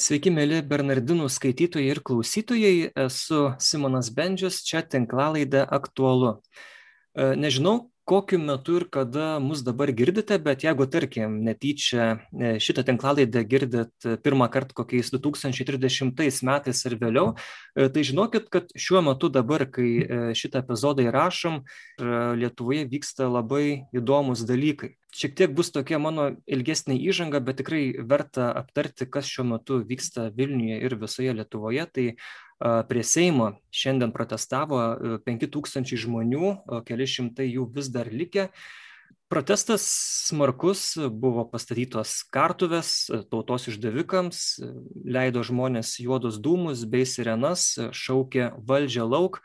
Sveiki, mėly Bernardinų skaitytojai ir klausytojai, esu Simonas Bendžius, čia tinklalaidė aktualu. E, nežinau, kokiu metu ir kada mus dabar girdite, bet jeigu, tarkim, netyčia e, šitą tinklalaidę girdit pirmą kartą kokiais 2030 metais ir vėliau, e, tai žinokit, kad šiuo metu dabar, kai šitą epizodą įrašom, Lietuvoje vyksta labai įdomus dalykai. Šiek tiek bus tokia mano ilgesnė įžanga, bet tikrai verta aptarti, kas šiuo metu vyksta Vilniuje ir visoje Lietuvoje. Tai prie Seimo šiandien protestavo 5000 žmonių, keli šimtai jų vis dar likę. Protestas smarkus, buvo pastatytos kartuvės tautos išdavikams, leido žmonės juodus dūmus bei sirenas, šaukė valdžią lauk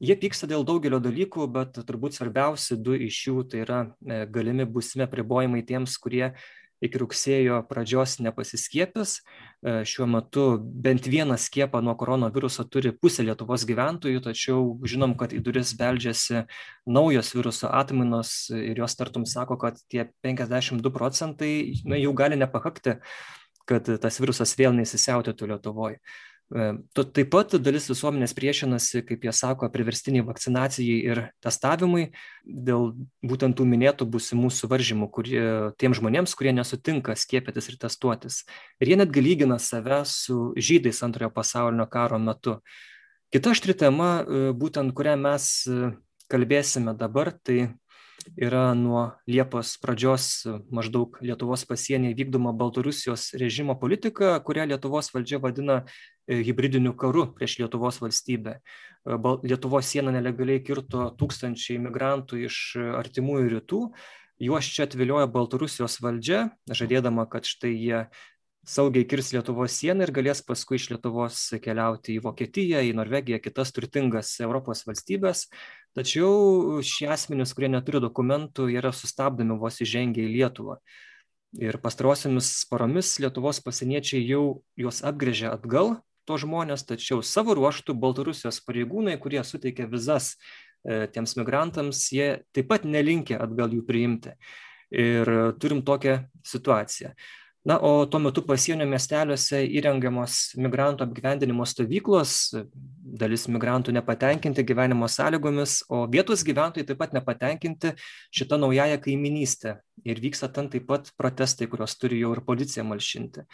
jie pyksta dėl daugelio dalykų bet turbūt svarbiausi du iš jų tai yra e, galimi būsimi apribojimai tiems kurie iki rugsėjo pradžios nepasiskiepys. E, šiuo metu bent vieną skiepą nuo koronaviruso turi pusė lietuvos gyventojų tačiau žinom kad į duris beldžiasi naujos viruso atmainos ir jos tartum sako kad tie penkiasdešim du procentai na jų gali nepakakti kad tas virusas vėl neįsisiautėtų lietuvoj. E, taip pat dalis visuomenės priešinasi, kaip jie sako, priverstiniai vakcinacijai ir testavimui dėl būtent tų minėtų būsimų suvaržymų kurie, tiem žmonėms, kurie nesutinka skiepytis ir testuotis. Ir jie netgi lygina save su žydais antrojo pasaulinio karo metu. Kita aštri tema, e, būtent kurią mes e, kalbėsime dabar, tai yra nuo liepos pradžios maždaug lietuvos pasienyje vykdoma baltarusijos režimo politika kurią lietuvos valdžia vadina e, hibridiniu karu prieš lietuvos valstybę. E, lietuvos sieną nelegaliai kirto tūkstančiai migrantų iš artimųjų rytų. Juos čia atviliojo baltarusijos valdžia žadėdama kad štai jie saugiai kirs lietuvos sieną ir galės paskui iš lietuvos keliauti į vokietiją į norvegiją kitas turtingas europos valstybes tačiau šie asmenys kurie neturi dokumentų yra sustabdomi vos įžengę į lietuvą. Ir pastarosiomis paromis lietuvos pasieniečiai jau juos apgręžė atgal tuos žmones tačiau savo ruožtu baltarusijos pareigūnai kurie suteikia vizas e, tiems migrantams jie taip pat nelinkę atgal jų priimti. Ir turim tokią situaciją. Na o tuo metu pasienio miesteliuose įrengiamos migrantų apgyvendinimo stovyklos dalis migrantų nepatenkinti gyvenimo sąlygomis o vietos gyventojai taip pat nepatenkinti šita naująja kaimynyste ir vyksta ten taip pat protestai kuriuos turi jau ir policija malšinti.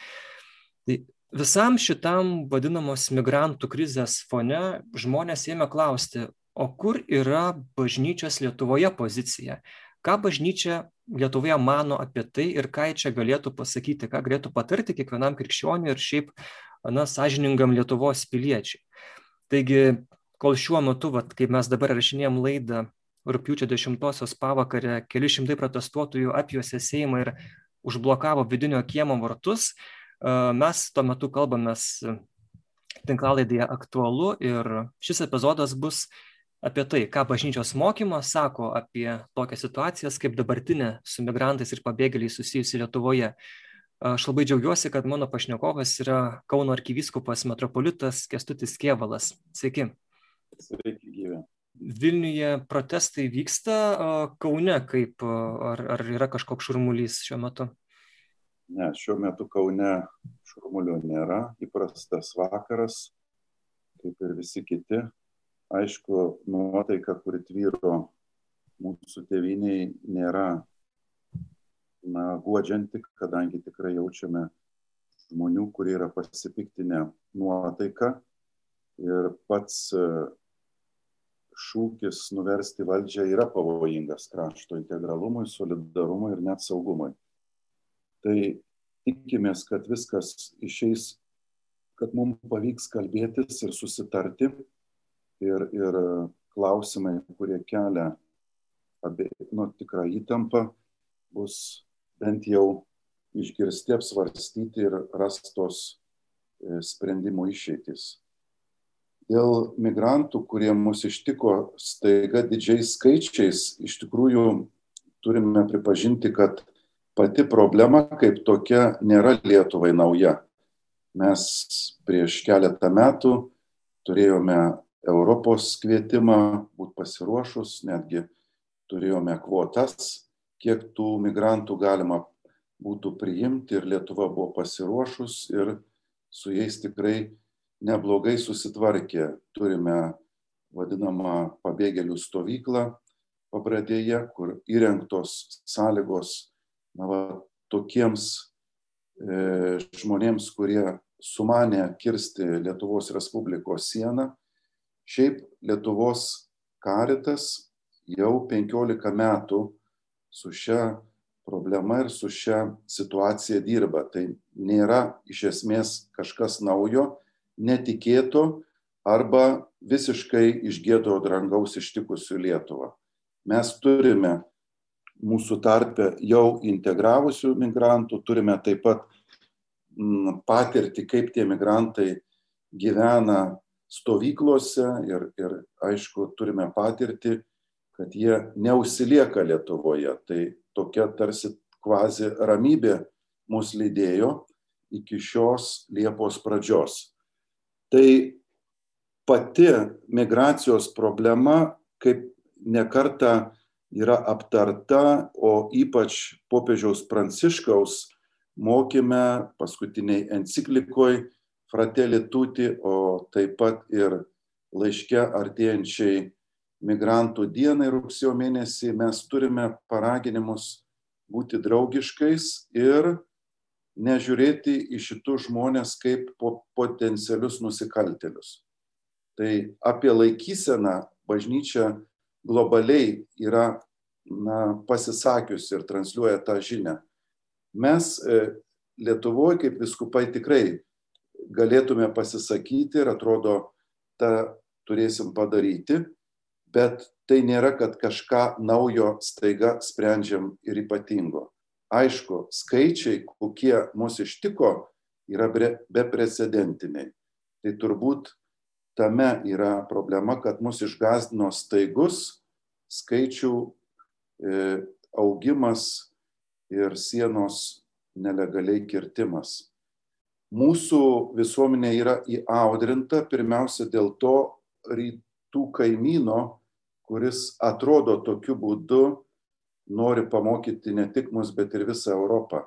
Tai visam šitam vadinamos migrantų krizės fone žmonės ėmė klausti o kur yra bažnyčios lietuvoje pozicija ką bažnyčia Lietuvoje mano apie tai ir ką čia galėtų pasakyti, ką galėtų patarti kiekvienam krikščioniui ir šiaip, na, sąžiningam Lietuvos piliečiui. Taigi, kol šiuo metu, vat, kaip mes dabar rašinėjom laidą, rūpiučio 10-osios pavakarę keli šimtai protestuotojų apjuosė Seimą ir užblokavo vidinio kiemo vartus, mes tuo metu kalbamės tinklalaidėje aktualu ir šis epizodas bus apie tai ką bažnyčios mokymas sako apie tokias situacijas kaip dabartinė su migrantais ir pabėgėliais susijusi lietuvoje. Aš labai džiaugiuosi kad mano pašnekovas yra kauno arkivyskupas metropolitas kęstutis kėvalas sveiki. Sveiki gyvi. Vilniuje protestai vyksta, Kaune kaip, ar, ar yra kažkoks šurmulys šiuo metu? Ne, šiuo metu Kaune šurmulio nėra, įprastas vakaras, kaip ir visi kiti, aišku, nuotaika, kuri tvyro mūsų tėviniai, nėra na, guodžianti, kadangi tikrai jaučiame žmonių, kurie yra pasipiktinę nuotaiką ir pats e, šūkis nuversti valdžią yra pavojingas krašto integralumui, solidarumui ir net saugumui. Tai tikimės, kad viskas išeis, kad mums pavyks kalbėtis ir susitarti ir, ir klausimai, kurie kelia abie, nu, tikrą įtampą, bus bent jau išgirsti, apsvarstyti ir rastos e, sprendimų išeitis. Dėl migrantų, kurie mus ištiko staiga didžiais skaičiais, iš tikrųjų turime pripažinti, kad pati problema kaip tokia nėra Lietuvai nauja. Mes prieš keletą metų turėjome Europos kvietimą būti pasiruošus, netgi turėjome kvotas, kiek tų migrantų galima būtų priimti ir Lietuva buvo pasiruošus ir su jais tikrai neblogai susitvarkė. Turime vadinamą pabėgėlių stovyklą pabradėje, kur įrengtos sąlygos na, va, tokiems e, žmonėms, kurie sumanė kirsti Lietuvos Respublikos sieną. Šiaip Lietuvos karitas jau 15 metų su šia problema ir su šia situacija dirba. Tai nėra iš esmės kažkas naujo, netikėto arba visiškai iš gėdo drangaus ištikusių Lietuvą. Mes turime mūsų tarpe jau integravusių migrantų, turime taip pat mm, patirtį, kaip tie migrantai gyvena stovyklose ir, ir aišku, turime patirtį, kad jie neusilieka Lietuvoje. Tai tokia tarsi kvazi ramybė mus lydėjo iki šios Liepos pradžios. Tai pati migracijos problema, kaip nekarta yra aptarta, o ypač popiežiaus Pranciškaus mokyme, paskutiniai enciklikoj Fratelli Tuti, o taip pat ir laiške artėjančiai migrantų dienai rugsėjo mėnesį mes turime paraginimus būti draugiškais ir nežiūrėti į šitus žmonės kaip potencialius nusikaltelius. Tai apie laikyseną bažnyčia globaliai yra na, pasisakius ir transliuoja tą žinią. Mes e, Lietuvoje kaip viskupai tikrai galėtume pasisakyti ir atrodo, tą turėsim padaryti, bet tai nėra, kad kažką naujo staiga sprendžiam ir ypatingo. Aišku, skaičiai, kokie mūsų ištiko, yra beprecedentiniai. Tai turbūt tame yra problema, kad mus išgazdino staigus skaičių e, augimas ir sienos nelegaliai kirtimas. Mūsų visuomenė yra įaudrinta pirmiausia dėl to rytų kaimyno, kuris atrodo tokiu būdu nori pamokyti ne tik mus, bet ir visą Europą.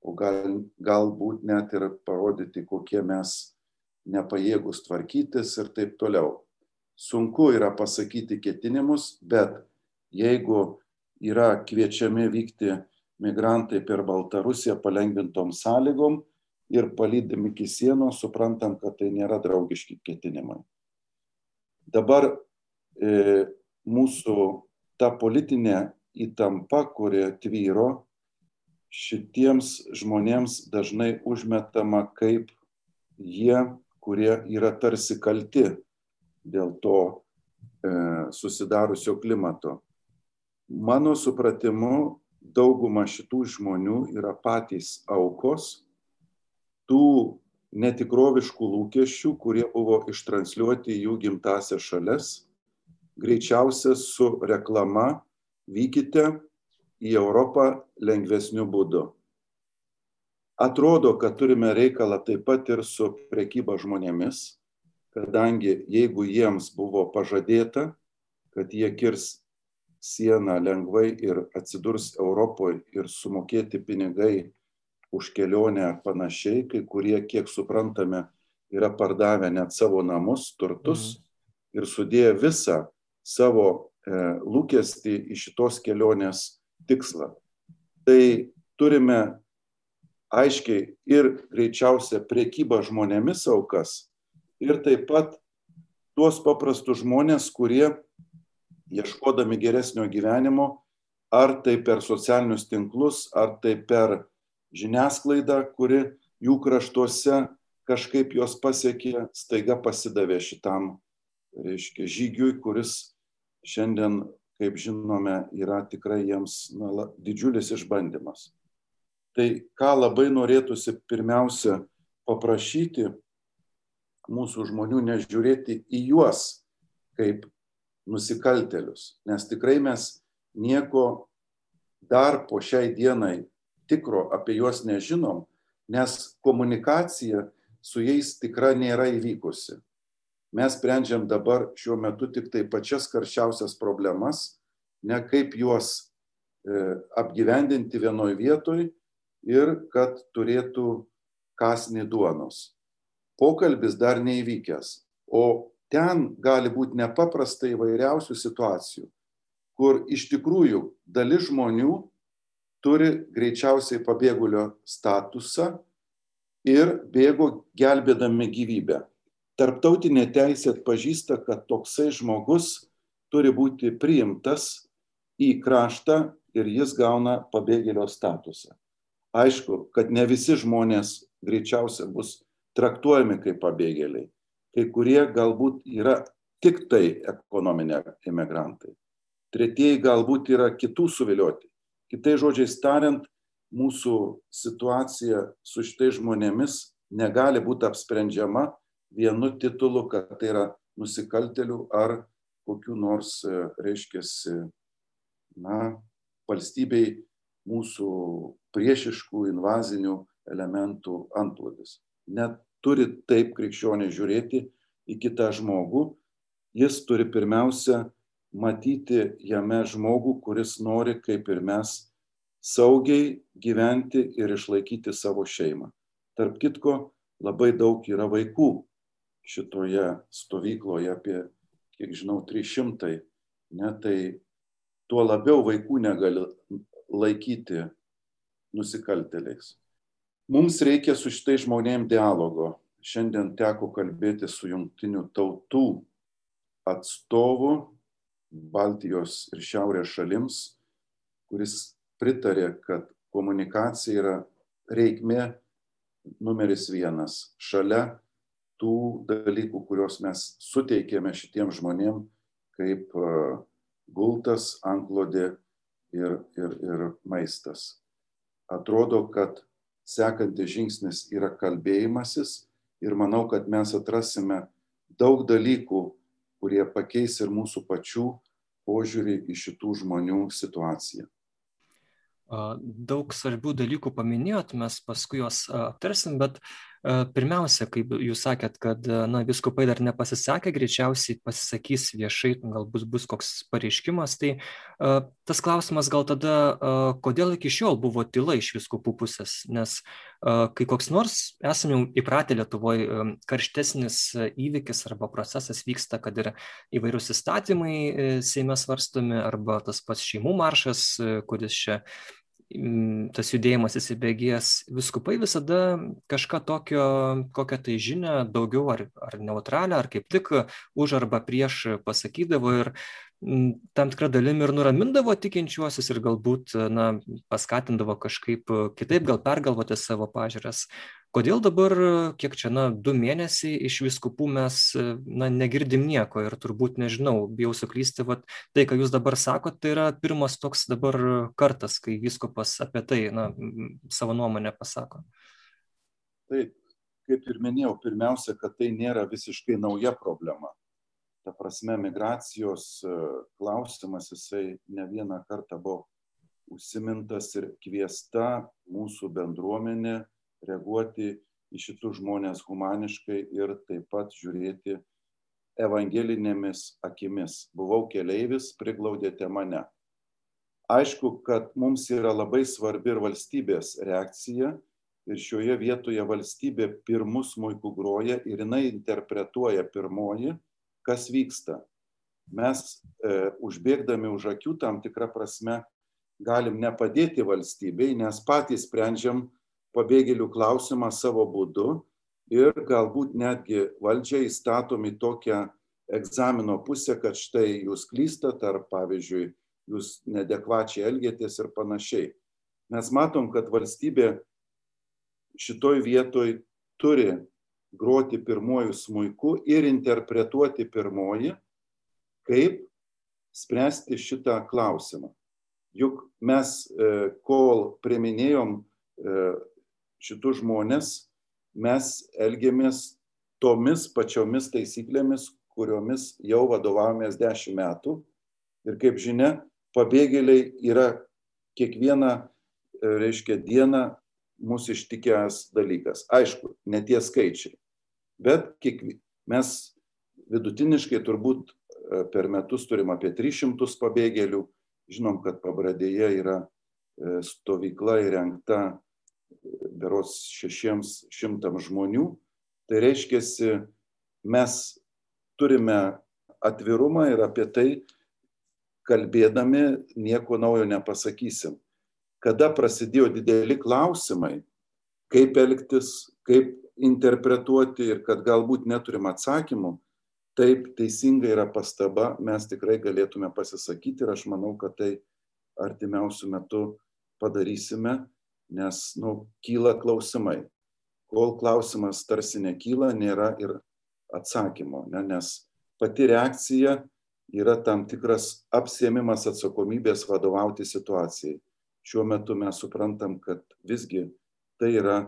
O gal, galbūt net ir parodyti, kokie mes nepajėgus tvarkytis ir taip toliau. Sunku yra pasakyti ketinimus, bet jeigu yra kviečiami vykti migrantai per Baltarusiją palengvintom sąlygom ir palydami iki sienos, suprantam, kad tai nėra draugiški ketinimai. Dabar e, mūsų ta politinė įtampa, kuri tvyro, šitiems žmonėms dažnai užmetama kaip jie, kurie yra tarsi kalti dėl to e, susidarusio klimato. Mano supratimu, dauguma šitų žmonių yra patys aukos tų netikroviškų lūkesčių, kurie buvo ištransliuoti jų gimtasias šalis greičiausia su reklama vykite į Europą lengvesniu būdu. Atrodo, kad turime reikalą taip pat ir su prekyba žmonėmis, kadangi jeigu jiems buvo pažadėta, kad jie kirs sieną lengvai ir atsidurs Europoje ir sumokėti pinigai už kelionę ar panašiai, kai kurie, kiek suprantame, yra pardavę net savo namus, turtus mhm. ir sudėję visą savo e, lūkestį į šitos kelionės tikslą. Tai turime aiškiai ir greičiausia priekyba žmonėmis aukas ir taip pat tuos paprastus žmonės, kurie ieškodami geresnio gyvenimo, ar tai per socialinius tinklus, ar tai per žiniasklaidą, kuri jų kraštuose kažkaip juos pasiekė, staiga pasidavė šitam, reiškia, žygiui, kuris šiandien, kaip žinome, yra tikrai jiems na, didžiulis išbandymas. Tai ką labai norėtųsi pirmiausia paprašyti mūsų žmonių nežiūrėti į juos kaip nusikaltelius, nes tikrai mes nieko dar po šiai dienai tikro apie juos nežinom, nes komunikacija su jais tikra nėra įvykusi. Mes sprendžiam dabar šiuo metu tik tai pačias karščiausias problemas, ne kaip juos e, apgyvendinti vienoj vietoj ir kad turėtų kasnį duonos. pokalbis dar neįvykęs, o ten gali būti nepaprastai įvairiausių situacijų, kur iš tikrųjų dalis žmonių turi greičiausiai pabėgulio statusą ir bėgo gelbėdami gyvybę. Tarptautinė teisė atpažįsta, kad toksai žmogus turi būti priimtas į kraštą ir jis gauna pabėgėlio statusą. Aišku, kad ne visi žmonės greičiausiai bus traktuojami kaip pabėgėliai. Kai kurie galbūt yra tik tai ekonominiai imigrantai. Tretieji galbūt yra kitų suvilioti. Kitai žodžiai tariant, mūsų situacija su šitais žmonėmis negali būti apsprendžiama vienu titulu, kad tai yra nusikaltelių ar kokiu nors, reiškia, na, valstybei mūsų priešiškų invazinių elementų antplūdis. Net turi taip krikščionė žiūrėti į kitą žmogų, jis turi pirmiausia matyti jame žmogų, kuris nori, kaip ir mes, saugiai gyventi ir išlaikyti savo šeimą. Tarp kitko, labai daug yra vaikų šitoje stovykloje, apie, kiek žinau, 300. Ne, tai tuo labiau vaikų negali laikyti nusikaltėliais. Mums reikia su šitai žmonėm dialogo. Šiandien teko kalbėti su jungtinių tautų atstovu Baltijos ir Šiaurės šalims, kuris pritarė, kad komunikacija yra reikmė numeris vienas šalia tų dalykų, kuriuos mes suteikėme šitiem žmonėm kaip gultas, anklodė ir, ir, ir maistas. Atrodo, kad sekantis žingsnis yra kalbėjimasis ir manau, kad mes atrasime daug dalykų, kurie pakeis ir mūsų pačių požiūrį į šitų žmonių situaciją. Daug svarbių dalykų paminėjot, mes paskui juos aptarsim, bet Pirmiausia, kaip jūs sakėt, kad na, viskupai dar nepasisakė, greičiausiai pasisakys viešai, galbūt bus koks pareiškimas, tai uh, tas klausimas gal tada, uh, kodėl iki šiol buvo tyla iš viskupų pusės, nes uh, kai koks nors esame jau įpratę Lietuvoje, um, karštesnis įvykis arba procesas vyksta, kad ir įvairius įstatymai Seime svarstomi, arba tas pats šeimų maršas, kuris čia uh, tas judėjimas įsibėgėjęs, viskupai visada kažką tokio, kokią tai žinią daugiau ar, ar neutralią, ar kaip tik už arba prieš pasakydavo ir tam tikrą dalim ir nuramindavo tikinčiuosius ir galbūt na, paskatindavo kažkaip kitaip gal pergalvoti savo pažiūras. Kodėl dabar, kiek čia, na, du mėnesiai iš viskupų mes, na, negirdim nieko ir turbūt, nežinau, bijau suklysti, vat, tai, ką jūs dabar sakot, tai yra pirmas toks dabar kartas, kai viskupas apie tai, na, savo nuomonę pasako. Taip, kaip ir minėjau, pirmiausia, kad tai nėra visiškai nauja problema. Ta prasme, migracijos e, klausimas, jisai ne vieną kartą buvo užsimintas ir kviesta mūsų bendruomenė reaguoti į šitus žmonės humaniškai ir taip pat žiūrėti evangelinėmis akimis. Buvau keleivis, priglaudėte mane. Aišku, kad mums yra labai svarbi ir valstybės reakcija ir šioje vietoje valstybė pirmus muikų groja ir jinai interpretuoja pirmoji, kas vyksta. Mes e, užbėgdami už akių tam tikrą prasme galim nepadėti valstybei, nes patys sprendžiam pabėgėlių klausimą savo būdu ir galbūt netgi valdžia įstatom į tokią egzamino pusę, kad štai jūs klystat ar pavyzdžiui jūs nedekvačiai elgėtės ir panašiai. Mes matom, kad valstybė šitoj vietoj turi groti pirmojų smūjų ir interpretuoti pirmoji, kaip spręsti šitą klausimą. Juk mes, e, kol priminėjom e, šitus žmonės mes elgiamės tomis pačiomis taisyklėmis, kuriomis jau vadovavomės dešimt metų. Ir kaip žinia, pabėgėliai yra kiekvieną, e, reiškia, dieną mūsų ištikęs dalykas. Aišku, ne tie skaičiai, bet kiek, mes vidutiniškai turbūt e, per metus turim apie 300 pabėgėlių. Žinom, kad pabradėje yra e, stovykla įrengta beros šešiems šimtam žmonių. Tai reiškia, mes turime atvirumą ir apie tai kalbėdami nieko naujo nepasakysim. Kada prasidėjo dideli klausimai, kaip elgtis, kaip interpretuoti ir kad galbūt neturim atsakymų, taip teisinga yra pastaba, mes tikrai galėtume pasisakyti ir aš manau, kad tai artimiausių metų padarysime, nes nu, kyla klausimai. Kol klausimas tarsi nekyla, nėra ir atsakymo, ne? nes pati reakcija yra tam tikras apsėmimas atsakomybės vadovauti situacijai. Šiuo metu mes suprantam, kad visgi tai yra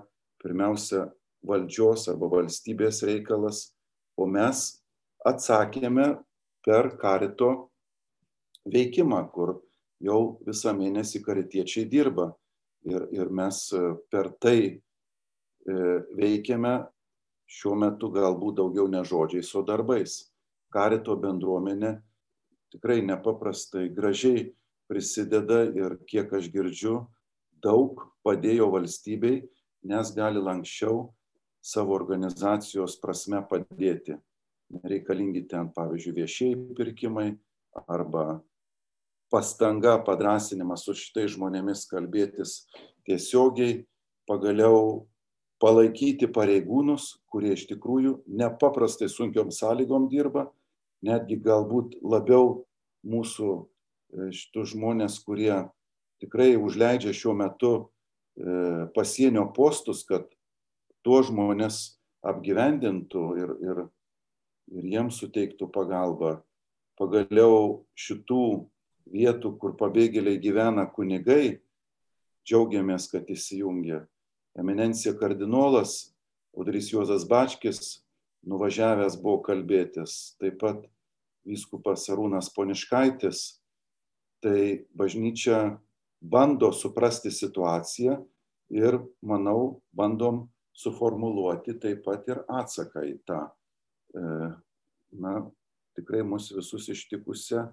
pirmiausia valdžios arba valstybės reikalas, o mes atsakėme per karito veikimą, kur jau visą mėnesį karitiečiai dirba. Ir, ir mes per tai e, veikiame šiuo metu galbūt daugiau ne žodžiais, o darbais. Karito bendruomenė tikrai nepaprastai gražiai prisideda ir kiek aš girdžiu, daug padėjo valstybei, nes gali lankščiau savo organizacijos prasme padėti. Reikalingi ten, pavyzdžiui, viešieji pirkimai arba pastanga, padrasinimas su šitai žmonėmis kalbėtis tiesiogiai, pagaliau palaikyti pareigūnus, kurie iš tikrųjų nepaprastai sunkiom sąlygom dirba netgi galbūt labiau mūsų šitus žmonės, kurie tikrai užleidžia šiuo metu e, pasienio postus, kad tuos žmonės apgyvendintų ir, ir, ir jiems suteiktų pagalbą. Pagaliau šitų vietų, kur pabėgėliai gyvena kunigai, džiaugiamės, kad įsijungia. Eminencija kardinolas Audrys Juozas Bačkis nuvažiavęs buvo kalbėtis, taip pat vyskupas Arūnas Poniškaitis, tai bažnyčia bando suprasti situaciją ir, manau, bandom suformuluoti taip pat ir atsaką į tą, e, na, tikrai mus visus ištikusią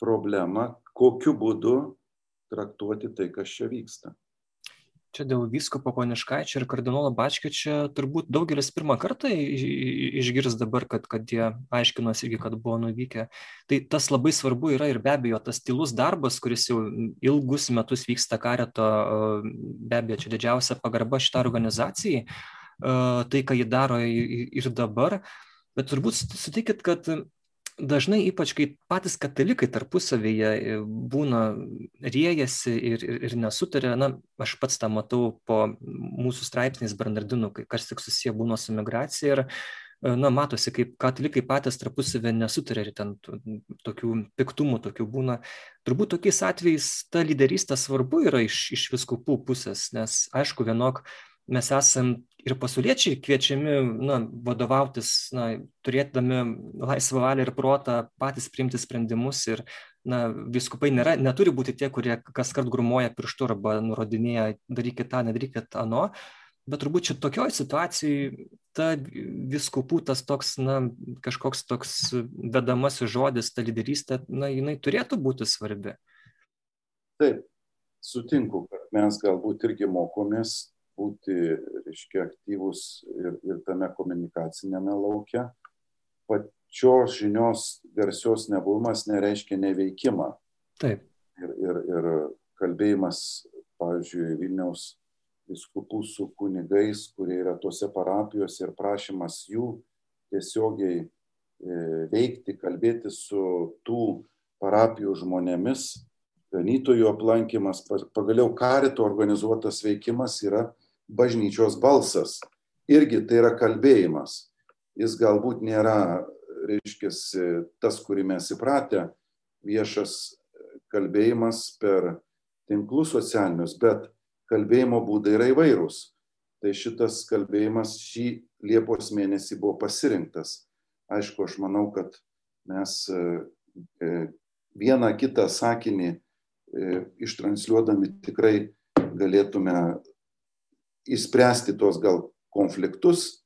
problemą, kokiu būdu traktuoti tai, kas čia vyksta čia dėl vyskupo poniškaičio ir kardinolo bačkio čia turbūt daugelis pirmą kartą išgirs dabar, kad, kad jie aiškinosi irgi, kad buvo nuvykę. Tai tas labai svarbu yra ir be abejo tas tylus darbas, kuris jau ilgus metus vyksta kareto, be abejo, čia didžiausia pagarba šitą organizacijai, tai, ką jį daro ir dabar. Bet turbūt sutikit, kad dažnai ypač kai patys katalikai tarpusavyje e, būna riejasi ir, ir, nesutarė, na, aš pats tą matau po mūsų straipsniais Bernardinų, kai kas tik susiję būna su migracija ir, e, na, matosi, kaip katalikai patys tarpusavė nesutarė ir ten tokių piktumų tokių būna. Turbūt tokiais atvejais ta lyderystė svarbu yra iš, iš viskupų pusės, nes aišku, vienok mes esam ir pasauliečiai kviečiami na, vadovautis, na, turėdami laisvą valią ir protą patys priimti sprendimus ir na, viskupai nėra, neturi būti tie, kurie kas kart grumuoja pirštu arba nurodinėja darykit tą, nedarykit ano. Bet turbūt čia tokioj situacijai ta viskupų tas toks, na, kažkoks toks vedamasis žodis, ta lyderystė, na, jinai turėtų būti svarbi. Taip, sutinku, kad mes galbūt irgi mokomės būti, reiškia, aktyvus ir, ir tame komunikacinėme lauke. Pačios žinios garsios nebuvimas nereiškia neveikimą. Taip. Ir, ir, ir kalbėjimas, pavyzdžiui, Vilniaus viskupų su kunigais, kurie yra tose parapijose ir prašymas jų tiesiogiai e, veikti, kalbėti su tų parapijų žmonėmis, ganytojų aplankimas, pagaliau karito organizuotas veikimas yra bažnyčios balsas. Irgi tai yra kalbėjimas. Jis galbūt nėra, reiškia, tas, kurį mes įpratę, viešas kalbėjimas per tinklus socialinius, bet kalbėjimo būdai yra įvairūs. Tai šitas kalbėjimas šį Liepos mėnesį buvo pasirinktas. Aišku, aš manau, kad mes e, e, vieną kitą sakinį e, ištransliuodami tikrai galėtume išspręsti tos gal konfliktus,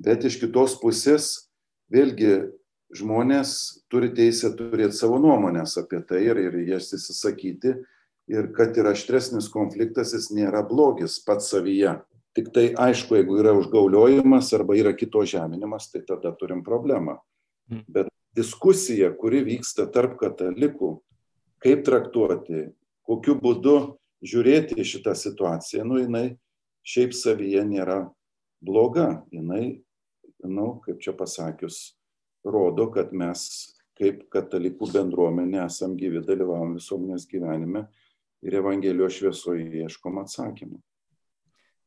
bet iš kitos pusės vėlgi žmonės turi teisę turėti savo nuomonės apie tai ir, ir jas įsisakyti. Ir kad ir aštresnis konfliktas, jis nėra blogis pats savyje. Tik tai aišku, jeigu yra užgauliojimas arba yra kito žeminimas, tai tada turim problemą. Mm. Bet diskusija, kuri vyksta tarp katalikų, kaip traktuoti, kokiu būdu žiūrėti į šitą situaciją, nu jinai šiaip savyje nėra bloga. Jinai, nu, kaip čia pasakius, rodo, kad mes kaip katalikų bendruomenė esam gyvi, dalyvavom visuomenės gyvenime ir Evangelijos šviesoje ieškom atsakymų.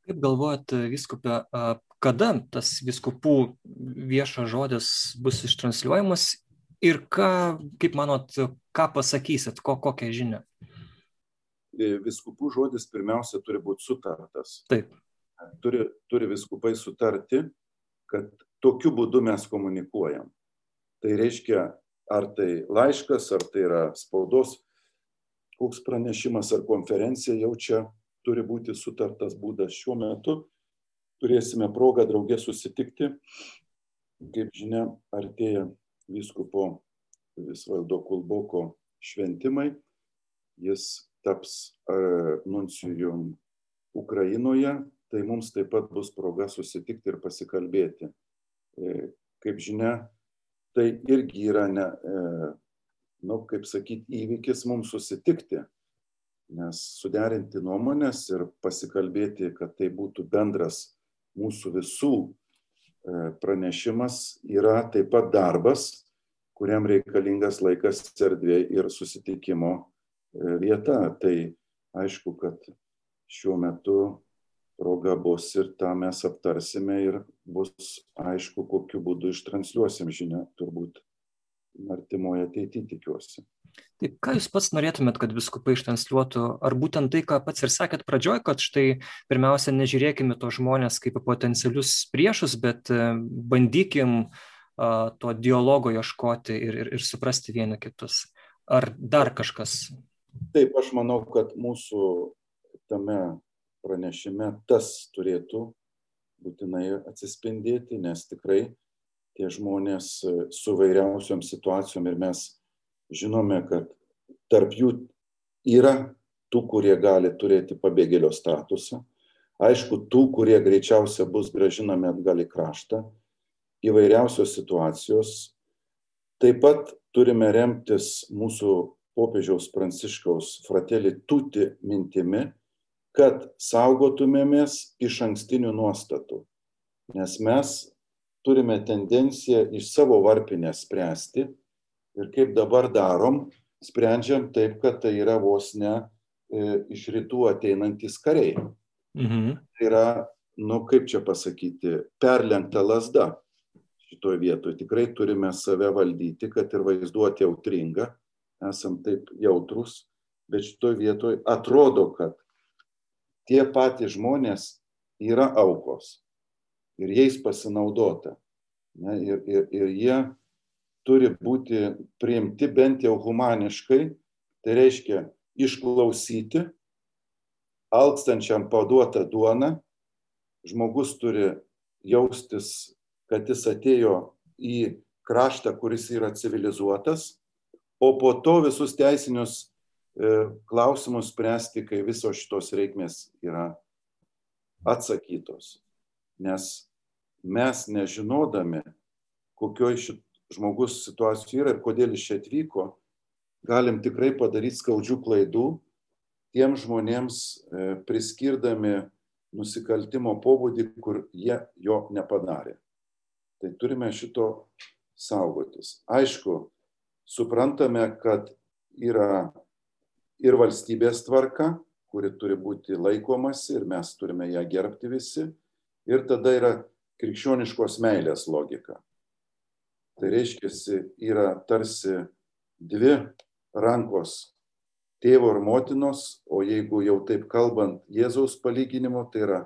Kaip galvojat, viskupė, kada tas viskupų viešas žodis bus ištransliuojamas ir ką, kaip manot, ką pasakysit, ko, kokią žinią? E, viskupų žodis pirmiausia turi būti sutartas. Taip. Turi, turi viskupai sutarti, kad tokiu būdu mes komunikuojam. Tai reiškia, ar tai laiškas, ar tai yra spaudos koks pranešimas ar konferencija, jau čia turi būti sutartas būdas. Šiuo metu turėsime progą draugė susitikti. Kaip žinia, artėja vyskupo Visvaldo Kulboko šventimai. Jis taps nuncijum Ukrainoje, tai mums taip pat bus proga susitikti ir pasikalbėti. E, kaip žinia, tai irgi yra, ne, e, nu, kaip sakyti, įvykis mums susitikti, nes suderinti nuomonės ir pasikalbėti, kad tai būtų bendras mūsų visų e, pranešimas, yra taip pat darbas, kuriam reikalingas laikas, erdvė ir susitikimo vieta. Tai aišku, kad šiuo metu proga bus ir tą mes aptarsime ir bus aišku, kokiu būdu ištransliuosim žinią, turbūt artimoje ateityje tikiuosi. Taip, ką Jūs pats norėtumėt, kad viskupai ištransliuotų? Ar būtent tai, ką pats ir sakėt pradžioj, kad štai pirmiausia, nežiūrėkime to žmonės kaip potencialius priešus, bet e, bandykim to dialogo ieškoti ir, ir, ir suprasti vieni kitus. Ar dar kažkas Taip, aš manau, kad mūsų tame pranešime tas turėtų būtinai atsispindėti, nes tikrai tie žmonės su vairiausiom situacijom ir mes žinome, kad tarp jų yra tų, kurie gali turėti pabėgėlio statusą, aišku, tų, kurie greičiausia bus gražinami atgal į kraštą, įvairiausios situacijos. Taip pat turime remtis mūsų popiežiaus Pranciškaus fratelį tuti mintimi, kad saugotumėmės iš ankstinių nuostatų. Nes mes turime tendenciją iš savo varpinę spręsti ir kaip dabar darom, sprendžiam taip, kad tai yra vos ne e, iš rytų ateinantis kariai. Mhm. Tai yra, nu kaip čia pasakyti, perlenkta lasda šitoje vietoje. Tikrai turime save valdyti, kad ir vaizduoti autringa esam taip jautrus, bet šitoje vietoje atrodo, kad tie patys žmonės yra aukos ir jais pasinaudota. Ne, ir, ir, ir jie turi būti priimti bent jau humaniškai, tai reiškia išklausyti, alkstančiam paduotą duoną, žmogus turi jaustis, kad jis atėjo į kraštą, kuris yra civilizuotas, o po to visus teisinius e, klausimus spręsti, kai visos šitos reikmės yra atsakytos. Nes mes nežinodami, kokioj šit žmogus situacijų yra ir kodėl jis čia atvyko, galim tikrai padaryti skaudžių klaidų tiem žmonėms e, priskirdami nusikaltimo pobūdį, kur jie jo nepadarė. Tai turime šito saugotis. Aišku, suprantame, kad yra ir valstybės tvarka, kuri turi būti laikomasi ir mes turime ją gerbti visi. Ir tada yra krikščioniškos meilės logika. Tai reiškia, yra tarsi dvi rankos tėvo ir motinos, o jeigu jau taip kalbant Jėzaus palyginimu, tai yra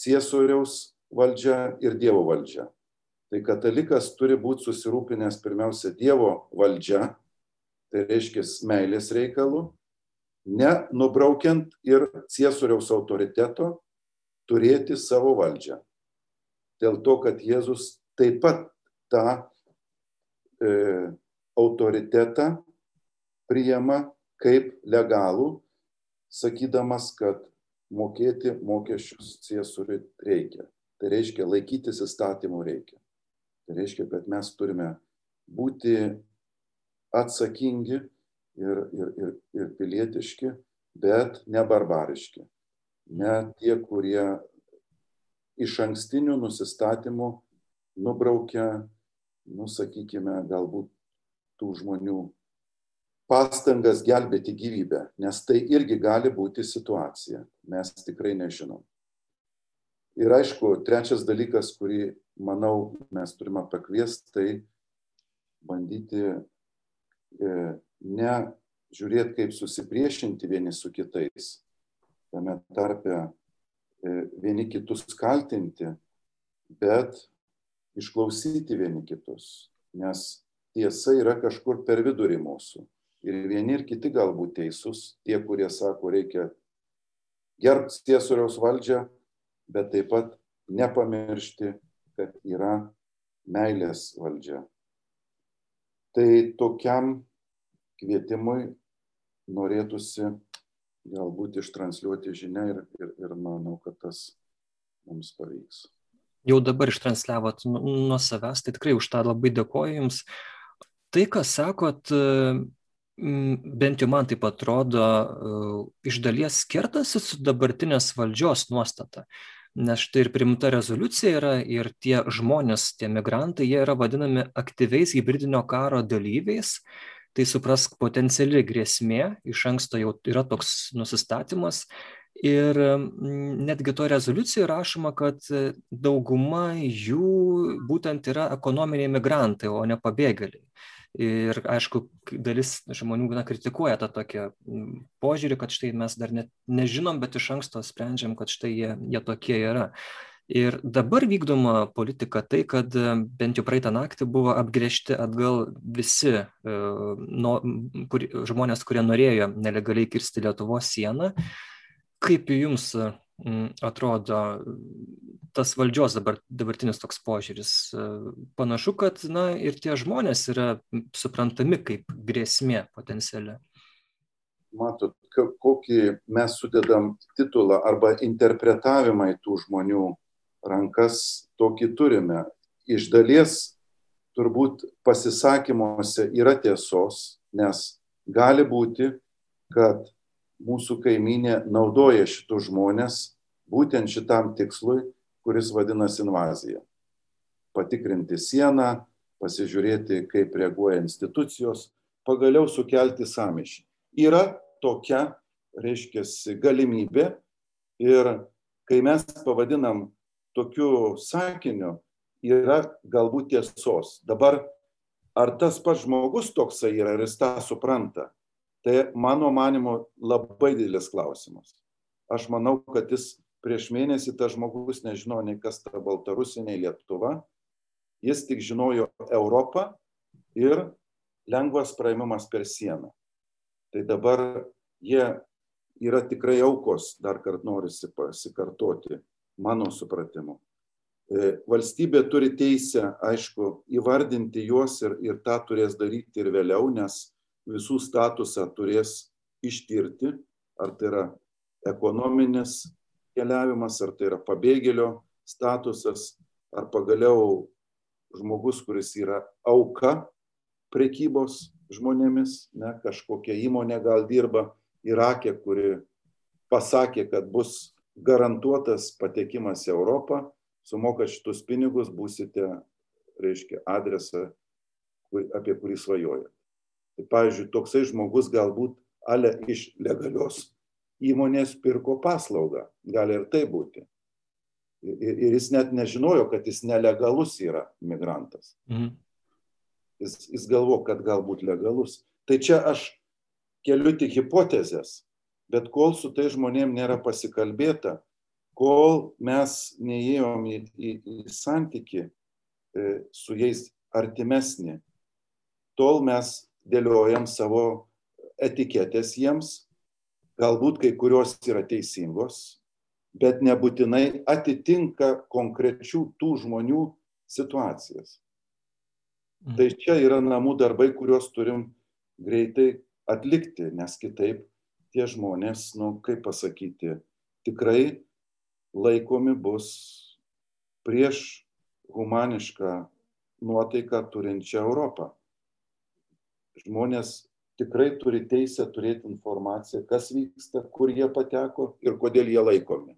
ciesoriaus valdžia ir Dievo valdžia. Tai katalikas turi būti susirūpinęs pirmiausia Dievo valdžia, tai reiškia meilės reikalų, nenubraukiant ir ciesoriaus autoriteto, turėti savo valdžią. Dėl to, kad Jėzus taip pat tą e, autoritetą priima kaip legalų, sakydamas, kad mokėti mokesčius ciesoriui reikia. Tai reiškia laikytis įstatymų reikia. Tai reiškia, kad mes turime būti atsakingi ir, ir, ir, ir pilietiški, bet ne barbariški. Ne tie, kurie iš ankstinių nusistatymų nubraukia, nusakykime, galbūt tų žmonių pastangas gelbėti gyvybę, nes tai irgi gali būti situacija. Mes tikrai nežinom. Ir aišku, trečias dalykas, kurį, manau, mes turime pakviesti, tai bandyti e, ne žiūrėti, kaip susipriešinti vieni su kitais, tame tarpe e, vieni kitus kaltinti, bet išklausyti vieni kitus, nes tiesa yra kažkur per vidurį mūsų. Ir vieni ir kiti galbūt teisūs, tie, kurie sako, reikia gerbti tiesoriaus valdžią, bet taip pat nepamiršti, kad yra meilės valdžia. Tai tokiam kvietimui norėtųsi galbūt ištransliuoti žinę ir, ir, ir manau, kad tas mums pavyks. Jau dabar ištransliavot nuo savęs, tai tikrai už tą labai dėkoju Jums. Tai, ką sakot, bent jau man taip atrodo, iš dalies kertasi su dabartinės valdžios nuostata. Nes štai ir primta rezoliucija yra ir tie žmonės, tie migrantai, jie yra vadinami aktyviais hybridinio karo dalyviais. Tai suprask potenciali grėsmė, iš anksto jau yra toks nusistatymas. Ir netgi to rezoliucijoje rašoma, kad dauguma jų būtent yra ekonominiai migrantai, o ne pabėgėliai. Ir aišku, dalis žmonių na, kritikuoja tą tokį požiūrį, kad štai mes dar net nežinom, bet iš anksto sprendžiam, kad štai jie, jie tokie yra. Ir dabar vykdoma politika tai, kad bent jau praeitą naktį buvo apgriežti atgal visi no, kur, žmonės, kurie norėjo nelegaliai kirsti Lietuvos sieną. Kaip jums atrodo tas valdžios dabar, dabartinis toks požiūris. Panašu, kad na, ir tie žmonės yra suprantami kaip grėsmė potenciali. Matot, kokį mes sudedam titulą arba interpretavimą į tų žmonių rankas, tokį turime. Iš dalies turbūt pasisakymuose yra tiesos, nes gali būti, kad mūsų kaiminė naudoja šitus žmonės būtent šitam tikslui kuris vadinasi invazija. Patikrinti sieną, pasižiūrėti, kaip reaguoja institucijos, pagaliau sukelti samišį. Yra tokia, reiškia, galimybė ir kai mes pavadinam tokiu sakiniu, yra galbūt tiesos. Dabar, ar tas pats žmogus toksai yra, ar jis tą supranta, tai mano manimo labai didelis klausimas. Aš manau, kad jis prieš mėnesį tas žmogus nežino nei kas ta Baltarusija, nei Lietuva. Jis tik žinojo Europą ir lengvas praėmimas per sieną. Tai dabar jie yra tikrai aukos, dar kart norisi pasikartoti, mano supratimu. E, valstybė turi teisę, aišku, įvardinti juos ir, ir tą turės daryti ir vėliau, nes visų statusą turės ištirti, ar tai yra ekonominis keliavimas, ar tai yra pabėgėlio statusas, ar pagaliau žmogus, kuris yra auka prekybos žmonėmis, ne, kažkokia įmonė gal dirba Irakė, kuri pasakė, kad bus garantuotas patekimas į Europą, sumoka šitus pinigus, būsite, reiškia, adresą, apie kurį svajojate. Tai, pavyzdžiui, toksai žmogus galbūt ale iš legalios įmonės pirko paslaugą. Gali ir tai būti. Ir, ir jis net nežinojo, kad jis nelegalus yra migrantas. Mhm. Jis, jis galvo, kad galbūt legalus. Tai čia aš keliu tik hipotezės, bet kol su tai žmonėm nėra pasikalbėta, kol mes neėjom į, į, į santyki e, su jais artimesnį, tol mes dėliojam savo etiketės jiems galbūt kai kurios yra teisingos, bet nebūtinai atitinka konkrečių tų žmonių situacijas. Mhm. Tai čia yra namų darbai, kuriuos turim greitai atlikti, nes kitaip tie žmonės, nu, kaip pasakyti, tikrai laikomi bus prieš humanišką nuotaiką turinčią Europą. Žmonės tikrai turi teisę turėti informaciją, kas vyksta, kur jie pateko ir kodėl jie laikomi.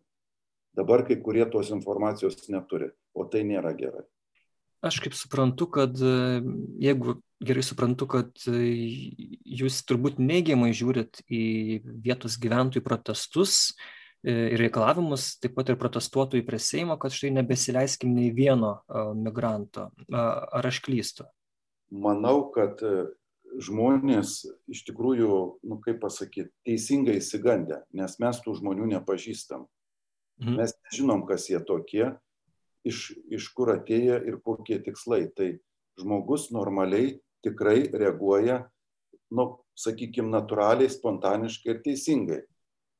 Dabar kai kurie tos informacijos neturi, o tai nėra gerai. Aš kaip suprantu, kad jeigu gerai suprantu, kad jūs turbūt neigiamai žiūrit į vietos gyventojų protestus ir reikalavimus, taip pat ir protestuotojų prie Seimo, kad štai nebesileiskim nei vieno migranto. Ar aš klystu? Manau, kad žmonės iš tikrųjų, nu kaip pasakyti, teisingai įsigandę, nes mes tų žmonių nepažįstam. Mhm. Mes nežinom, kas jie tokie, iš, iš kur atėję ir kokie tikslai. Tai žmogus normaliai tikrai reaguoja, nu, sakykime, natūraliai, spontaniškai ir teisingai.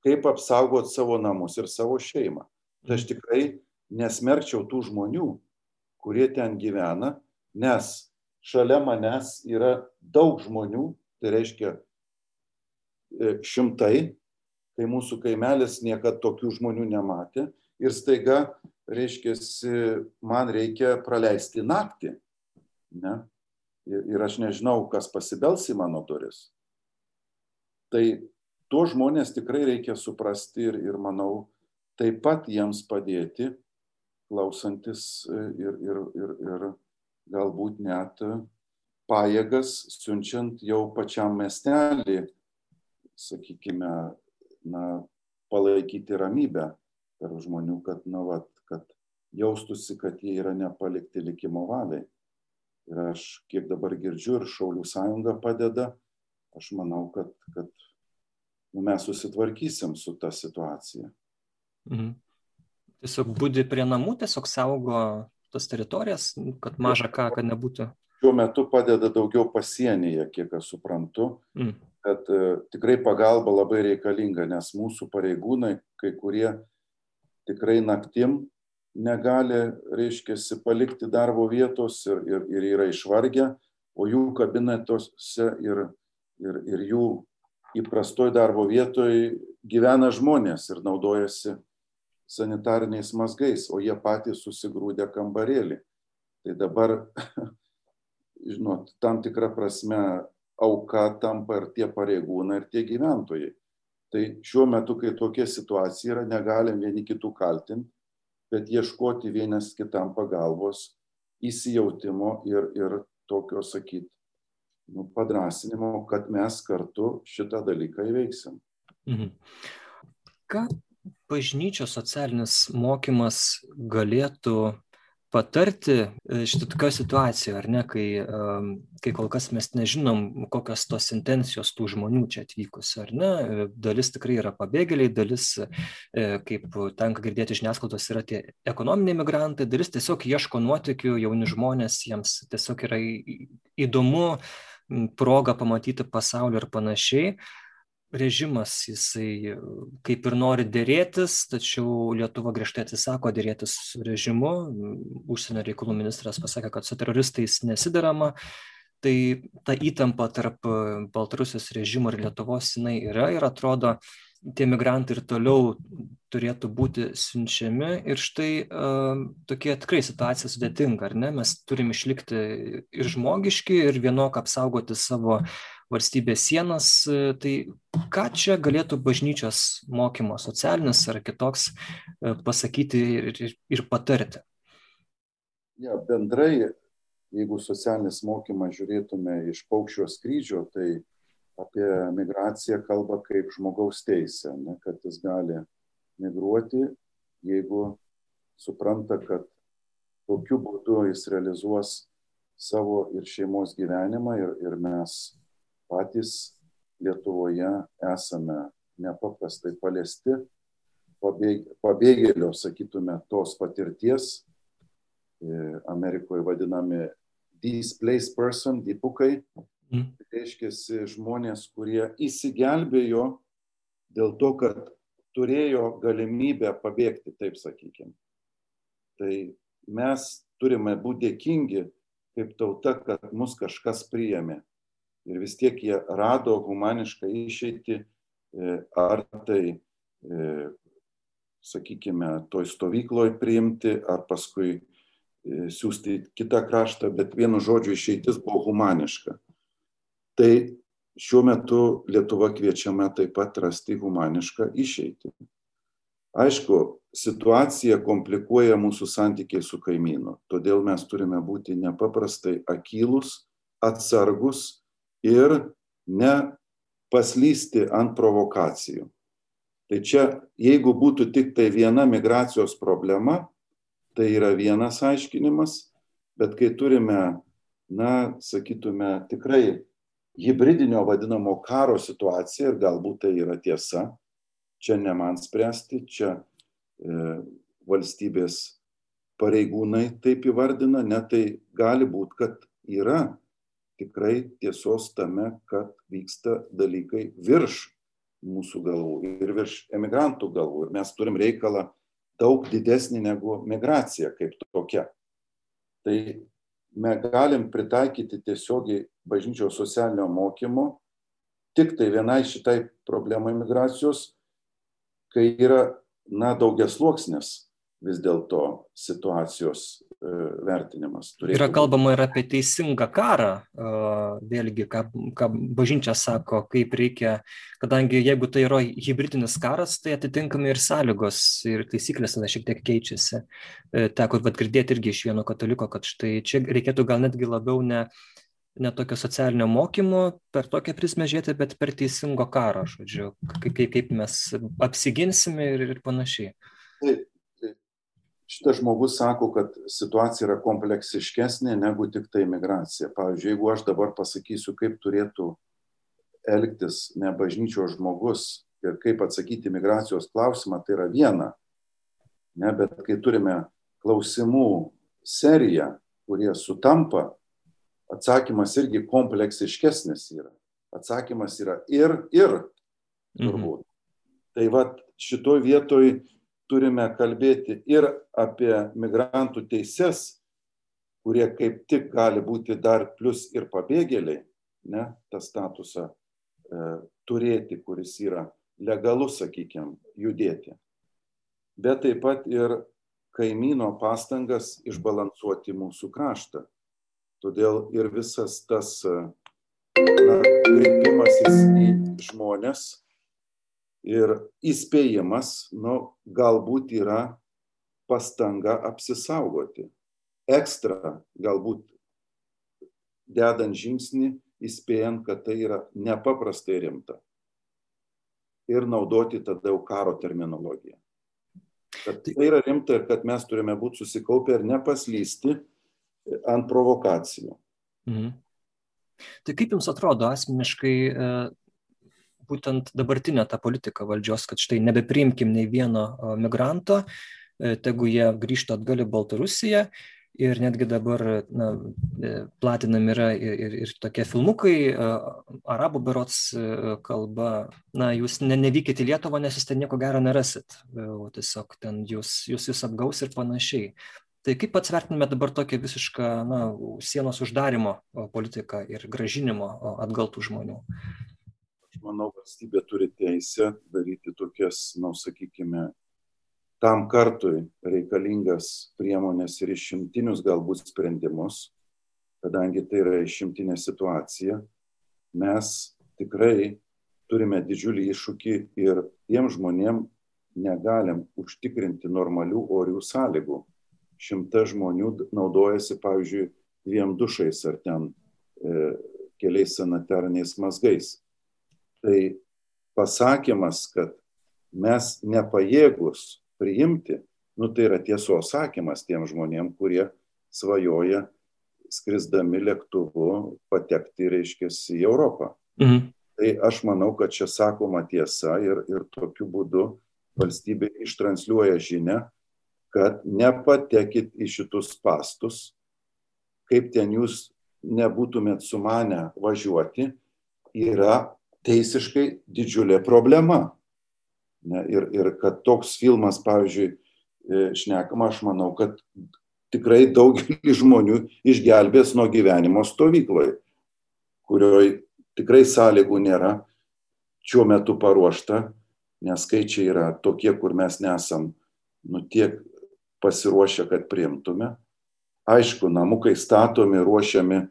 Kaip apsaugoti savo namus ir savo šeimą. Tai aš mhm. tikrai nesmerkčiau tų žmonių, kurie ten gyvena, nes šalia manęs yra daug žmonių, tai reiškia e, šimtai, kai mūsų kaimelis niekada tokių žmonių nematė ir staiga, reiškia, man reikia praleisti naktį. Ne? Ir, aš nežinau, kas pasibels į mano duris. Tai tuos žmonės tikrai reikia suprasti ir, ir manau, taip pat jiems padėti, klausantis e, ir, ir, ir, ir galbūt net pajėgas siunčiant jau pačiam miestelį, sakykime, na, palaikyti ramybę tarp žmonių, kad, na, vat, kad jaustųsi, kad jie yra nepalikti likimo valiai. Ir aš, kiek dabar girdžiu, ir Šaulių sąjunga padeda, aš manau, kad, kad nu, mes susitvarkysim su ta situacija. Mhm. Tiesiog būdi prie namų, tiesiog saugo tas teritorijas, kad maža ką, kad nebūtų. Šiuo metu padeda daugiau pasienyje, kiek aš suprantu, mm. kad e, tikrai pagalba labai reikalinga, nes mūsų pareigūnai, kai kurie tikrai naktim negali, reiškia, palikti darbo vietos ir, ir, ir yra išvargę, o jų kabinetuose ir, ir, ir jų įprastoj darbo vietoj gyvena žmonės ir naudojasi sanitariniais mazgais, o jie patys susigrūdė kambarėlį. Tai dabar, žinot, tam tikrą prasme auka tampa ir tie pareigūnai, ir tie gyventojai. Tai šiuo metu, kai tokia situacija yra, negalim vieni kitų kaltinti, bet ieškoti vienas kitam pagalbos, įsijautimo ir, ir tokio, sakyti, nu, padrasinimo, kad mes kartu šitą dalyką įveiksim. Mhm. Ką bažnyčios socialinis mokymas galėtų patarti e, šitą tokią situaciją, ar ne, kai, kai kol kas mes nežinom, kokios tos intencijos tų žmonių čia atvykusių, ar ne, e, dalis tikrai yra pabėgėliai, dalis, e, kaip tenka girdėti žiniasklaidos, yra tie ekonominiai migrantai, dalis tiesiog ieško nuotikių, jauni žmonės, jiems tiesiog yra įdomu proga pamatyti pasaulį ir panašiai režimas jisai kaip ir nori dėrėtis, tačiau Lietuva griežtai atsisako dėrėtis su režimu. Užsienio reikalų ministras pasakė, kad su teroristais nesidarama. Tai ta įtampa tarp Baltarusijos režimo ir Lietuvos jinai yra ir atrodo, tie migrantai ir toliau turėtų būti siunčiami. Ir štai uh, tokia tikrai situacija sudėtinga, ar ne? Mes turim išlikti ir žmogiški, ir vienok apsaugoti savo uh, valstybės sienas. Tai ką čia galėtų bažnyčios mokymo, socialinis ar kitoks, e, pasakyti ir, ir, ir patarti? Ja, bendrai, jeigu socialinis mokymas žiūrėtume iš paukščio skrydžio, tai apie migraciją kalba kaip žmogaus teisę, ne, kad jis gali migruoti, jeigu supranta, kad tokiu būdu jis realizuos savo ir šeimos gyvenimą ir, ir mes patys Lietuvoje esame nepaprastai paliesti pabėgėlio, sakytume, tos patirties. E, Amerikoje vadinami displaced person, dipukai. Mm. Tai reiškia žmonės, kurie įsigelbėjo dėl to, kad turėjo galimybę pabėgti, taip sakykime. Tai mes turime būti dėkingi kaip tauta, kad mus kažkas priėmė ir vis tiek jie rado humanišką išeitį, e, ar tai e, sakykime, toj stovykloje priimti, ar paskui e, siūsti į kitą kraštą, bet vienu žodžiu išeitis buvo humaniška. Tai šiuo metu Lietuva kviečiama taip pat rasti humanišką išeitį. Aišku, situacija komplikuoja mūsų santykiai su kaimynu, todėl mes turime būti nepaprastai akylus, atsargus ir ne paslysti ant provokacijų. Tai čia, jeigu būtų tik tai viena migracijos problema, tai yra vienas aiškinimas, bet kai turime, na, sakytume, tikrai hybridinio vadinamo karo situaciją, ir galbūt tai yra tiesa, čia ne man spręsti, čia e, valstybės pareigūnai taip įvardina, ne tai gali būti, kad yra tikrai tiesos tame, kad vyksta dalykai virš mūsų galvų ir virš emigrantų galvų. Ir mes turim reikalą daug didesnį negu migracija kaip tokia. Tai mes galim pritaikyti tiesiogiai bažnyčios socialinio mokymo tik tai vienai šitai problemai migracijos, kai yra, na, daugiasluoksnės vis dėlto situacijos e, vertinimas. Yra kalbama ir apie teisingą karą, vėlgi, ką, ką bažnyčia sako, kaip reikia, kadangi jeigu tai yra hybridinis karas, tai atitinkamai ir sąlygos ir taisyklės tada šiek tiek keičiasi. E, teko vat girdėti irgi iš vieno kataliko, kad štai čia reikėtų gal netgi labiau ne, ne tokio socialinio mokymo per tokią prizmę žiūrėti, bet per teisingo karo, žodžiu, kaip, kaip mes apsiginsime ir, ir panašiai. Taip, šitas žmogus sako, kad situacija yra kompleksiškesnė negu tik tai migracija. Pavyzdžiui, jeigu aš dabar pasakysiu, kaip turėtų elgtis ne bažnyčios žmogus ir kaip atsakyti migracijos klausimą, tai yra viena. Ne, bet kai turime klausimų seriją, kurie sutampa, atsakymas irgi kompleksiškesnis yra. Atsakymas yra ir, ir, turbūt. Mhm. Tai va šitoj vietoj turime kalbėti ir apie migrantų teises, kurie kaip tik gali būti dar plus ir pabėgėliai, ne, tą statusą e, turėti, kuris yra legalus, sakykime, judėti. Bet taip pat ir kaimyno pastangas išbalansuoti mūsų kraštą. Todėl ir visas tas na, kreipimasis į žmonės ir įspėjimas, nu, galbūt yra pastanga apsisaugoti. Ekstra galbūt dedant žingsnį, įspėjant, kad tai yra nepaprastai rimta. Ir naudoti tada jau karo terminologiją. Kad tai yra rimta ir kad mes turime būti susikaupę ir nepaslysti ant provokacijų. Mhm. Tai kaip Jums atrodo asmeniškai, būtent dabartinė ta politika valdžios, kad štai nebepriimkim nei vieno migranto, e, tegu jie grįžtų atgal į Baltarusiją. Ir netgi dabar na, e, platinami yra ir, ir, ir tokie filmukai, arabų berots e, kalba, na, jūs ne, nevykite į Lietuvą, nes jūs ten nieko gero nerasit, o tiesiog ten jūs, jūs jūs apgaus ir panašiai. Tai kaip pats vertiname dabar tokią visišką na, sienos uždarimo politiką ir gražinimo atgal tų žmonių? Manau, valstybė turi teisę daryti tokias, na, nu, sakykime, tam kartui reikalingas priemonės ir išimtinius galbūt sprendimus, kadangi tai yra išimtinė situacija, mes tikrai turime didžiulį iššūkį ir tiem žmonėm negalim užtikrinti normalių orių sąlygų. Šimta žmonių naudojasi, pavyzdžiui, dviem dušais ar ten e, keliais sanitariniais mazgais. Tai pasakymas, kad mes nepajėgus priimti, nu tai yra tiesos sakymas tiem žmonėm, kurie svajoja skrisdami lėktuvu patekti, reiškia, į Europą. Mhm. Tai aš manau, kad čia sakoma tiesa ir, ir tokiu būdu valstybė ištranšiuoja žinę, kad nepatekit į šitus pastus, kaip ten jūs nebūtumėt sumanę važiuoti, yra teisiškai didžiulė problema. Ne, ir, ir kad toks filmas, pavyzdžiui, e, šnekama, aš manau, kad tikrai daugelį žmonių išgelbės nuo gyvenimo stovykloje, kurioje tikrai sąlygų nėra, šiuo metu paruošta nes skaičiai yra tokie, kur mes nesam nu, tiek pasiruošę, kad priimtume. Aišku, namukai statomi, ruošiami e,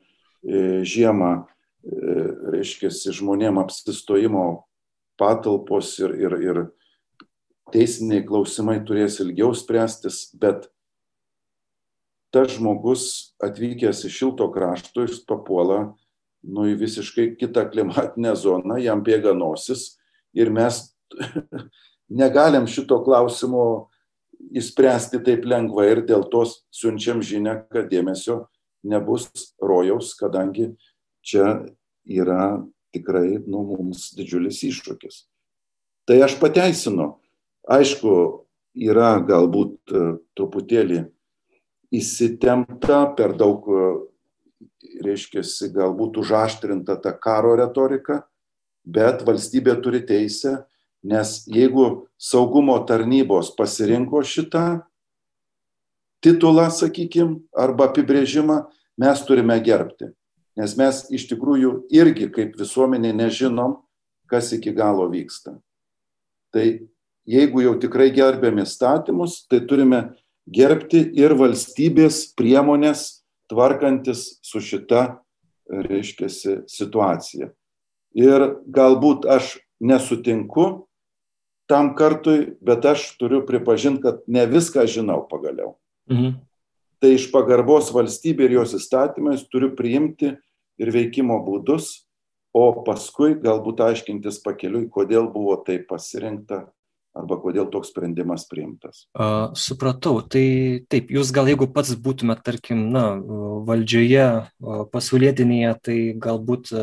žiemą, e, reiškia, žmonėm apsistojimo patalpos ir, ir, ir teisiniai klausimai turės ilgiau spręstis, bet tas žmogus atvykęs iš šilto krašto, jis papuola nu, į visiškai kitą klimatinę zoną, jam bėga nosis ir mes negalim šito klausimo įspręsti taip lengvai ir dėl to siunčiam žinę, kad dėmesio nebus rojaus, kadangi čia yra tikrai nu, mums didžiulis iššūkis. Tai aš pateisinu. Aišku, yra galbūt e, truputėlį įsitempta, per daug, reiškia, galbūt užaštrinta ta karo retorika, bet valstybė turi teisę, nes jeigu saugumo tarnybos pasirinko šitą titulą, sakykime, arba apibrėžimą, mes turime gerbti. Nes mes iš tikrųjų irgi kaip visuomenė nežinom, kas iki galo vyksta. Tai jeigu jau tikrai gerbėm įstatymus, tai turime gerbti ir valstybės priemonės tvarkantis su šita, reiškia, situacija. Ir galbūt aš nesutinku tam kartui, bet aš turiu pripažinti, kad ne viską žinau pagaliau. Mhm. Tai iš pagarbos valstybė ir jos įstatymais turiu priimti ir veikimo būdus, o paskui galbūt aiškintis pakeliui, kodėl buvo taip pasirinkta arba kodėl toks sprendimas priimtas. A, supratau, tai taip, jūs gal jeigu pats būtumėt, tarkim, na, valdžioje pasaulietinėje, tai galbūt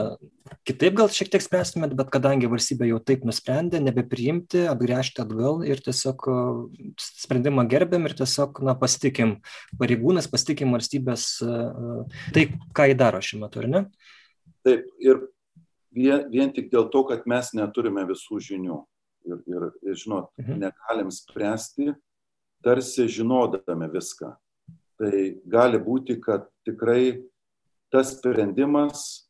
kitaip gal šiek tiek spręstumėt, bet kadangi valstybė jau taip nusprendė, nebepriimti, atgręžti atgal ir tiesiog sprendimą gerbėm ir tiesiog, na, pasitikim pareigūnas, pasitikim valstybės, tai ką jį daro šiuo metu, ar ne? Taip, ir vien, vien tik dėl to, kad mes neturime visų žinių ir, ir, ir žinot, mhm. negalim spręsti, tarsi žinodami viską. Tai gali būti, kad tikrai tas sprendimas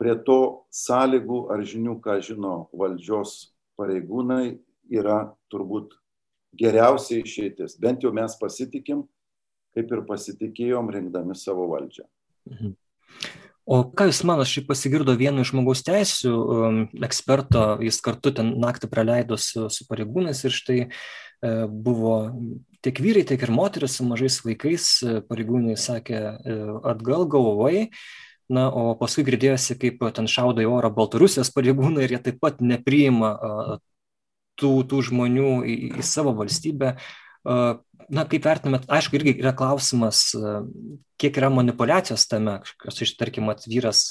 prie to sąlygų ar žinių, ką žino valdžios pareigūnai, yra turbūt geriausia išeitis. Bent jau mes pasitikim, kaip ir pasitikėjom rinkdami savo valdžią. Mhm. O ką Jūs manote, šiaip pasigirdo vieno iš žmogaus teisų um, eksperto, jis kartu ten naktį praleido su, su pareigūnais ir štai e, buvo tiek vyrai, tiek ir moteris su mažais vaikais, e, pareigūnai sakė e, atgal galvai, na, o paskui girdėjosi, kaip ten šaudo į orą Baltarusijos pareigūnai ir jie taip pat nepriima tų, tų žmonių į, į savo valstybę. Na, kaip vertinat, aišku, irgi yra klausimas, kiek yra manipulacijos tame, kas iš, tarkim, atvyras,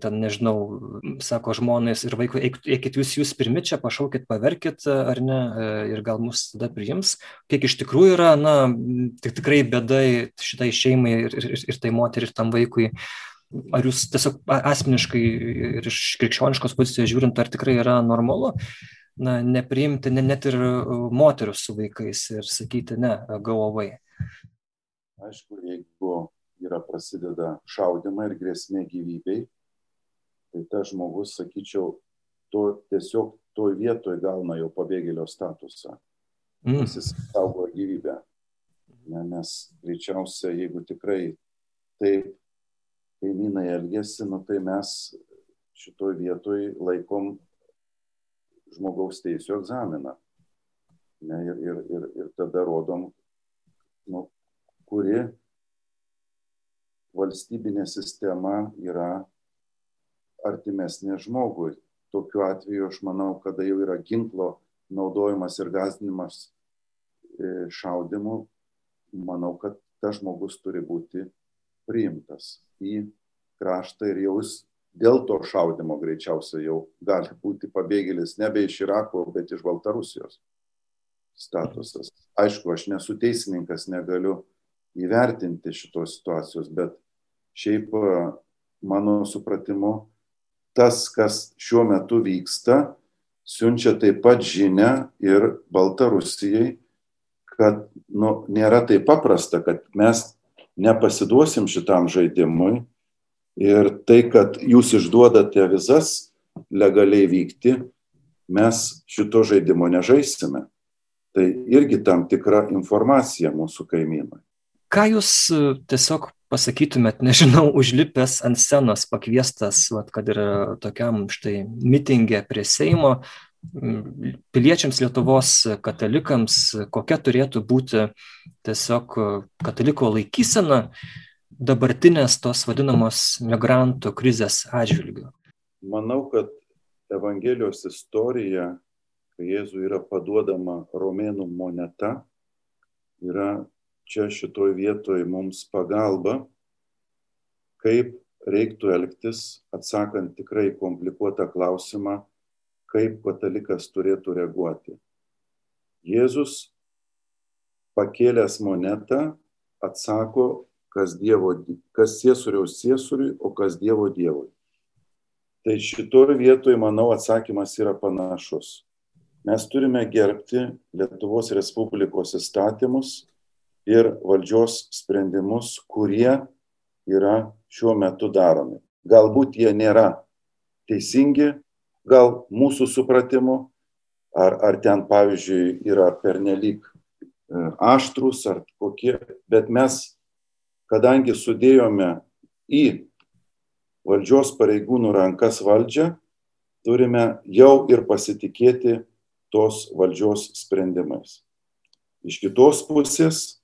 ten, nežinau, sako žmonės ir vaikui, eikit jūs, jūs pirmi čia, pašaukit, paverkit, ar ne, ir gal mus tada priims, kiek iš tikrųjų yra, na, tik tikrai bėdai šitai šeimai ir, ir, ir tai moteriai, ir tam vaikui. Ar jūs tiesiog asmeniškai ir iš krikščioniškos pozicijos žiūrint, ar tikrai yra normalu? Na, nepriimti ne, net ir moterų su vaikais ir sakyti ne, gauvai. Aišku, jeigu yra prasideda šaudimai ir grėsmė gyvybei, tai tas žmogus, sakyčiau, to, tiesiog toj vietoje gauna jau pabėgėlio statusą. Mm. Jis saugo gyvybę. Ne, nes greičiausiai, jeigu tikrai taip kaimynai elgesi, nu, tai mes šitoj vietoj laikom žmogaus teisų egzaminą. Ne, ir, ir, ir, ir tada rodom, nu, kuri valstybinė sistema yra artimesnė žmogui. Tokiu atveju aš manau, kada jau yra ginklo naudojimas ir gazdinimas e, šaudimu, manau, kad tas žmogus turi būti priimtas į kraštą ir jau jis dėl to šaudimo greičiausiai jau gali būti pabėgėlis nebe iš Irako, bet iš Baltarusijos statusas. Aišku, aš nesu teisininkas, negaliu įvertinti šitos situacijos, bet šiaip mano supratimu, tas, kas šiuo metu vyksta, siunčia taip pat žinę ir Baltarusijai, kad nu, nėra taip paprasta, kad mes nepasiduosim šitam žaidimui Ir tai, kad jūs išduodate vizas legaliai vykti, mes šito žaidimo nežaisime. Tai irgi tam tikra informacija mūsų kaimynui. Ką jūs e, tiesiog pasakytumėt, nežinau, užlipęs ant scenos, pakviestas, vat, kad ir tokiam štai mitingė prie Seimo, piliečiams Lietuvos katalikams, kokia turėtų būti tiesiog kataliko laikysena dabartinės tos vadinamos migrantų krizės atžvilgių? Manau, kad Evangelijos istorija, kai Jėzui yra paduodama romėnų moneta, yra čia šitoj vietoj mums pagalba, kaip reiktų elgtis, atsakant tikrai komplikuotą klausimą, kaip katalikas turėtų reaguoti. Jėzus pakėlęs monetą atsako, kas, dievo, kas ciesoriaus ciesoriui, o kas Dievo Dievui. Tai šitoje vietoje, manau, atsakymas yra panašus. Mes turime gerbti Lietuvos Respublikos įstatymus ir valdžios sprendimus, kurie yra šiuo metu daromi. Galbūt jie nėra teisingi, gal mūsų supratimu, ar, ar ten, pavyzdžiui, yra pernelyg e, aštrus ar kokie, bet mes, kadangi sudėjome į valdžios pareigūnų rankas valdžią, turime jau ir pasitikėti tos valdžios sprendimais. Iš kitos pusės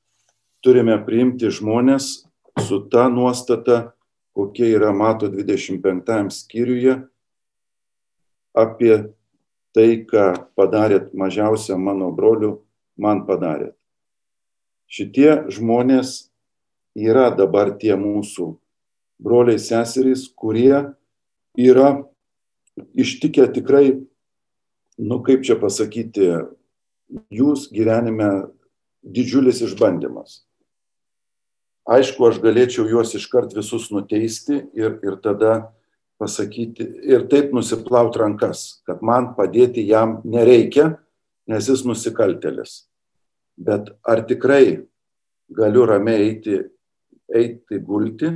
turime priimti žmonės su ta nuostata, kokia yra Mato 25 skyriuje, apie tai, ką padarėt mažiausiam mano broliu, man padarėt. Šitie žmonės yra dabar tie mūsų broliai seserys, kurie yra ištikę tikrai, nu kaip čia pasakyti, jūs gyvenime didžiulis išbandymas. Aišku, aš galėčiau juos iškart visus nuteisti ir, ir tada pasakyti ir taip nusiplaut rankas, kad man padėti jam nereikia, nes jis nusikaltelis. Bet ar tikrai galiu ramiai eiti, eiti gulti,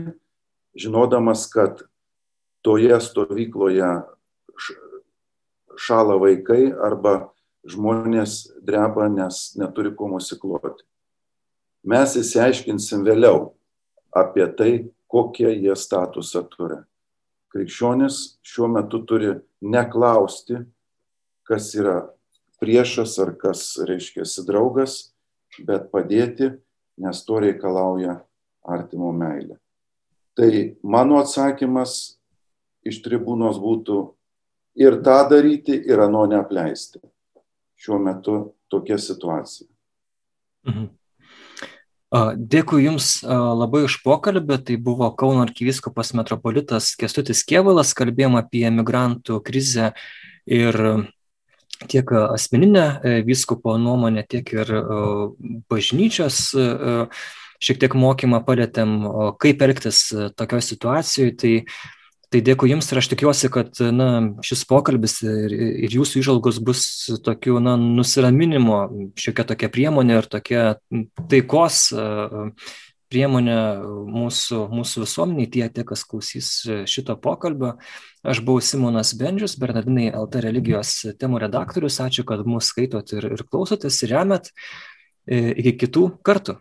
žinodamas, kad toje stovykloje šala vaikai arba žmonės dreba, nes neturi kuo musikloti. Mes įsiaiškinsim vėliau apie tai, kokie jie statusą turi krikščionis šiuo metu turi neklausti, kas yra priešas ar kas reiškia draugas, bet padėti, nes to reikalauja artimo meilė. Tai mano atsakymas iš tribūnos būtų ir tą daryti, ir ano neapleisti. Šiuo metu tokia situacija. Mhm. Dėkui Jums labai už pokalbį. Tai buvo Kauno arkivyskupas metropolitas Kestutis Kievalas. Kalbėjom apie migrantų krizę ir tiek asmeninę e, vyskupo nuomonę, tiek ir bažnyčios šiek tiek mokymą palėtėm, kaip elgtis tokioje situacijoje. Tai Tai dėkui Jums ir aš tikiuosi, kad na, šis pokalbis ir, ir Jūsų išalgos bus tokiu na, nusiraminimo, šiokia tokia priemonė ir tokia taikos priemonė mūsų, mūsų visuomeniai, tie, tie, kas klausys šito pokalbio. Aš buvau Simonas Bendžius, Bernardinai LT religijos temų redaktorius. Ačiū, kad mūsų skaitot ir, ir klausotės ir remet. E, iki kitų kartų.